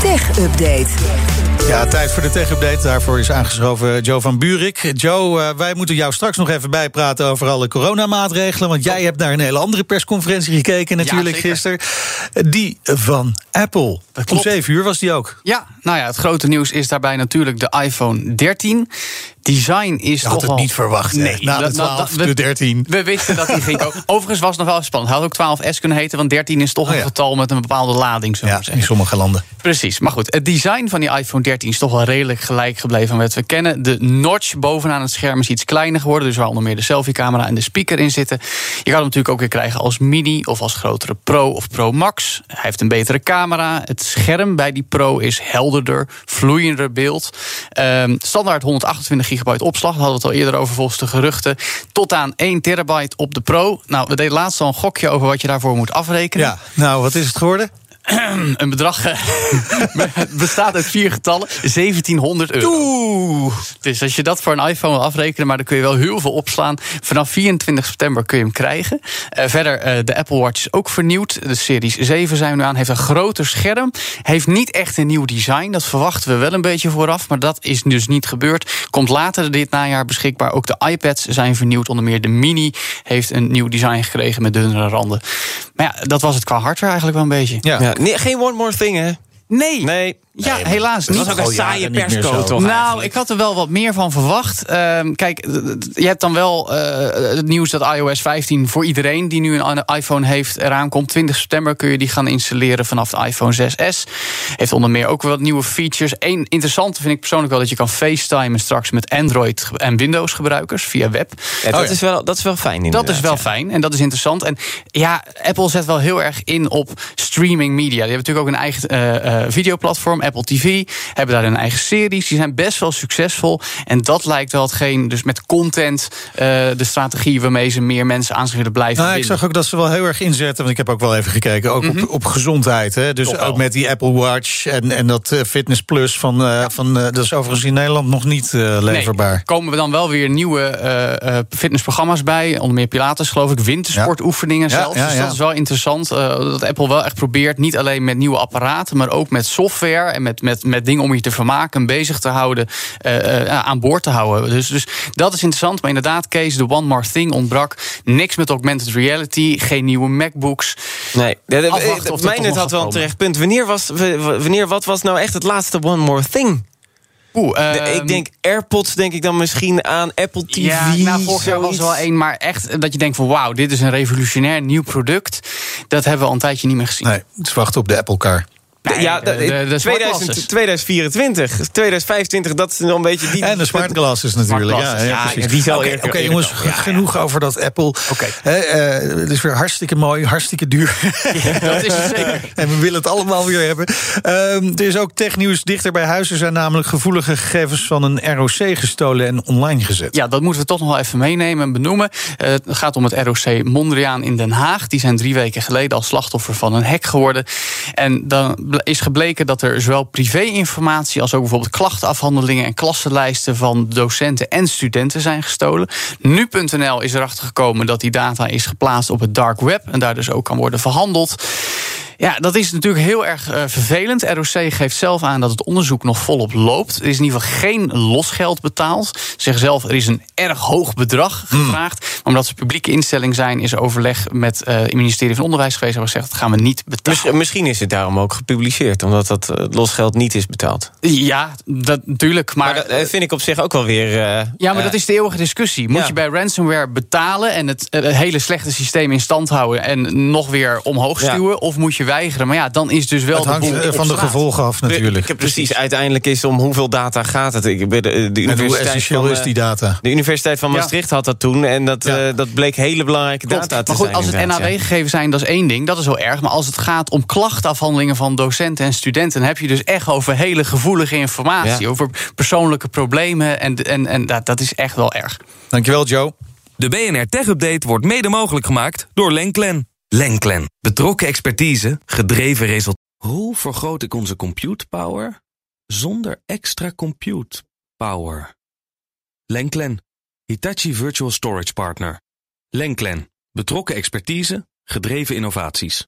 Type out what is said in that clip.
Tech Update. Ja, tijd voor de tech-update. Daarvoor is aangeschoven Joe van Buurik. Joe, uh, wij moeten jou straks nog even bijpraten over alle coronamaatregelen. Want jij hebt naar een hele andere persconferentie gekeken natuurlijk ja, gisteren. Die van Apple. Om 7 uur was die ook. Ja, nou ja, het grote nieuws is daarbij natuurlijk de iPhone 13. Design is Je had toch het al... niet verwacht, hè? Nee, Na de dat- 12, dat- de 13. We wisten dat die ging komen. Overigens was het nog wel spannend. Hij had ook 12S kunnen heten, want 13 is toch Oh ja. een getal met een bepaalde lading. Zo Ja, in sommige landen. Precies, maar goed. Het design van die iPhone 13 is toch wel redelijk gelijk gebleven aan wat we kennen. De notch bovenaan het scherm is iets kleiner geworden. Dus waar onder meer de selfie-camera en de speaker in zitten. Je kan hem natuurlijk ook weer krijgen als mini of als grotere Pro of Pro Max. Hij heeft een betere camera. Het scherm bij die Pro is helderder, vloeiender beeld. Ehm, standaard 128 gigabyte opslag. Hadden we het al eerder over volgens de geruchten. Tot aan 1 terabyte op de Pro. Nou, we deden laatst al een gokje over wat je daarvoor moet afrekenen. Ja, nou, wat is het geworden? Een bedrag eh, bestaat uit vier getallen. 1700 euro. Oeh. Dus als je dat voor een iPhone wil afrekenen, maar dan kun je wel heel veel opslaan. Vanaf 24 september kun je hem krijgen. Eh, verder, eh, de Apple Watch is ook vernieuwd. De Series 7 zijn we nu aan. Heeft een groter scherm. Heeft niet echt een nieuw design. Dat verwachten we wel een beetje vooraf. Maar dat is dus niet gebeurd. Komt later dit najaar beschikbaar. Ook de iPads zijn vernieuwd. Onder meer de Mini heeft een nieuw design gekregen met dunnere randen. Maar ja, dat was het qua hardware eigenlijk wel een beetje. Ja. Ja, nee, geen one more thing, hè? Nee. Nee. Ja, helaas Het niet. was ook een jaren saaie persco, toch? Nou, eigenlijk? ik had er wel wat meer van verwacht. Ehm, kijk, je hebt dan wel eh, het nieuws dat iOS 15 voor iedereen die nu een iPhone heeft eraan komt. 20 september kun je die gaan installeren vanaf de iPhone 6S. Heeft onder meer ook wat nieuwe features. Eén interessante vind ik persoonlijk wel dat je kan FaceTimen straks met Android en Windows gebruikers via web. Ja, dat, Oh ja. Is wel, dat is wel fijn, inderdaad. Dat is wel fijn en dat is interessant. En ja, Apple zet wel heel erg in op streaming media. Die hebben natuurlijk ook een eigen eh, eh, videoplatform, Apple TV. Hebben daar hun eigen series. Die zijn best wel succesvol. En dat lijkt wel hetgeen, dus met content, eh, de strategie waarmee ze meer mensen aan zich willen blijven Nou, ik zag ook dat ze wel heel erg inzetten. Want ik heb ook wel even gekeken. Ook op, op gezondheid. Hè. Dus ook met die Apple Watch en, en dat eh, Fitness Plus van. eh, van dat is overigens in Nederland nog niet leverbaar. Nee, komen we dan wel weer nieuwe fitnessprogramma's bij. Onder meer Pilates, geloof ik. Wintersportoefeningen Ja, zelfs. ja, dus ja. dat is wel interessant. dat Apple wel echt probeert. Niet alleen met nieuwe apparaten. Maar ook met software. En met, met, met dingen om je te vermaken. bezig te houden. eh, eh, aan boord te houden. Dus, dus dat is interessant. Maar inderdaad, Kees, de One More Thing ontbrak. Niks met augmented reality. Geen nieuwe MacBooks. Nee, de, de, Afwachten of de, dat mijn toch net nog had wel een terecht punt. Wanneer, was, wanneer, wat was nou echt het laatste one more thing? Oeh, De- ehm, ik denk AirPods, denk ik dan misschien aan Apple TV. Ja, nou, vorig jaar was er wel één, maar echt dat je denkt van wauw, dit is een revolutionair nieuw product. Dat hebben we al een tijdje niet meer gezien. Nee, het is wachten op de Apple Car. Nee, ja, de- de- de- de 2000 smartglasses. 2024, 2025, dat is dan een beetje die. En de smart glasses natuurlijk. Ja, glasses, ja, ja, precies. die zal Oké, eerder- oké, eerder jongens, genoeg over dat Apple. Oké. Hè, eh, het is weer hartstikke mooi, hartstikke duur. dat is het zeker. En we willen het allemaal weer hebben. Ehm, er is ook technieuws dichter bij huis. Er zijn namelijk gevoelige gegevens van een ROC gestolen en online gezet. Ja, dat moeten we toch nog wel even meenemen en benoemen. Eh, het gaat om het ROC Mondriaan in Den Haag. Die zijn drie weken geleden al slachtoffer van een hack geworden. En dan is gebleken dat er zowel privé-informatie als ook bijvoorbeeld klachtenafhandelingen en klassenlijsten van docenten en studenten zijn gestolen. Nu.nl is erachter gekomen dat die data is geplaatst op het dark web en daar dus ook kan worden verhandeld. Ja, dat is natuurlijk heel erg eh, vervelend. ROC geeft zelf aan dat het onderzoek nog volop loopt. Er is in ieder geval geen losgeld betaald. Ze zeggen zelf, er is een erg hoog bedrag gevraagd. Maar omdat ze publieke instelling zijn, is er overleg met eh, het ministerie van Onderwijs geweest. En gezegd, dat gaan we niet betalen. Miss- misschien is het daarom ook gepubliceerd, omdat dat eh, losgeld niet is betaald. Ja, dat natuurlijk. Maar, Maar dat vind ik op zich ook wel weer. ja, maar dat is de eeuwige discussie. Moet ja. je bij ransomware betalen en het, het hele slechte systeem in stand houden en nog weer omhoog Ja. stuwen? Of moet je weigeren? Maar ja, dan is dus wel Het de hangt boel eh, van de gevolgen af natuurlijk. Pre- Precies, uiteindelijk is om hoeveel data gaat het. Ik, ben de, de En hoe universiteit essentieel van, is eh, die data? De Universiteit van Ja. Maastricht had dat toen. En dat, Ja. eh, dat bleek hele belangrijke Klopt. data te maar goed, zijn. als het. NAW-gegevens zijn, dat is één ding. Dat is wel erg. Maar als het gaat om klachtenafhandelingen van docenten en studenten... dan heb je dus echt over hele gevoelige informatie. Ja. Over persoonlijke problemen. En, en, en dat, dat is echt wel erg. Dankjewel, Joe. De BNR Tech Update wordt mede mogelijk gemaakt door Lenklen. Lenklen. Betrokken expertise, gedreven resultaten. Hoe vergroot ik onze compute power zonder extra compute power. Lenklen, Hitachi Virtual Storage Partner. Lenklen, betrokken expertise, gedreven innovaties.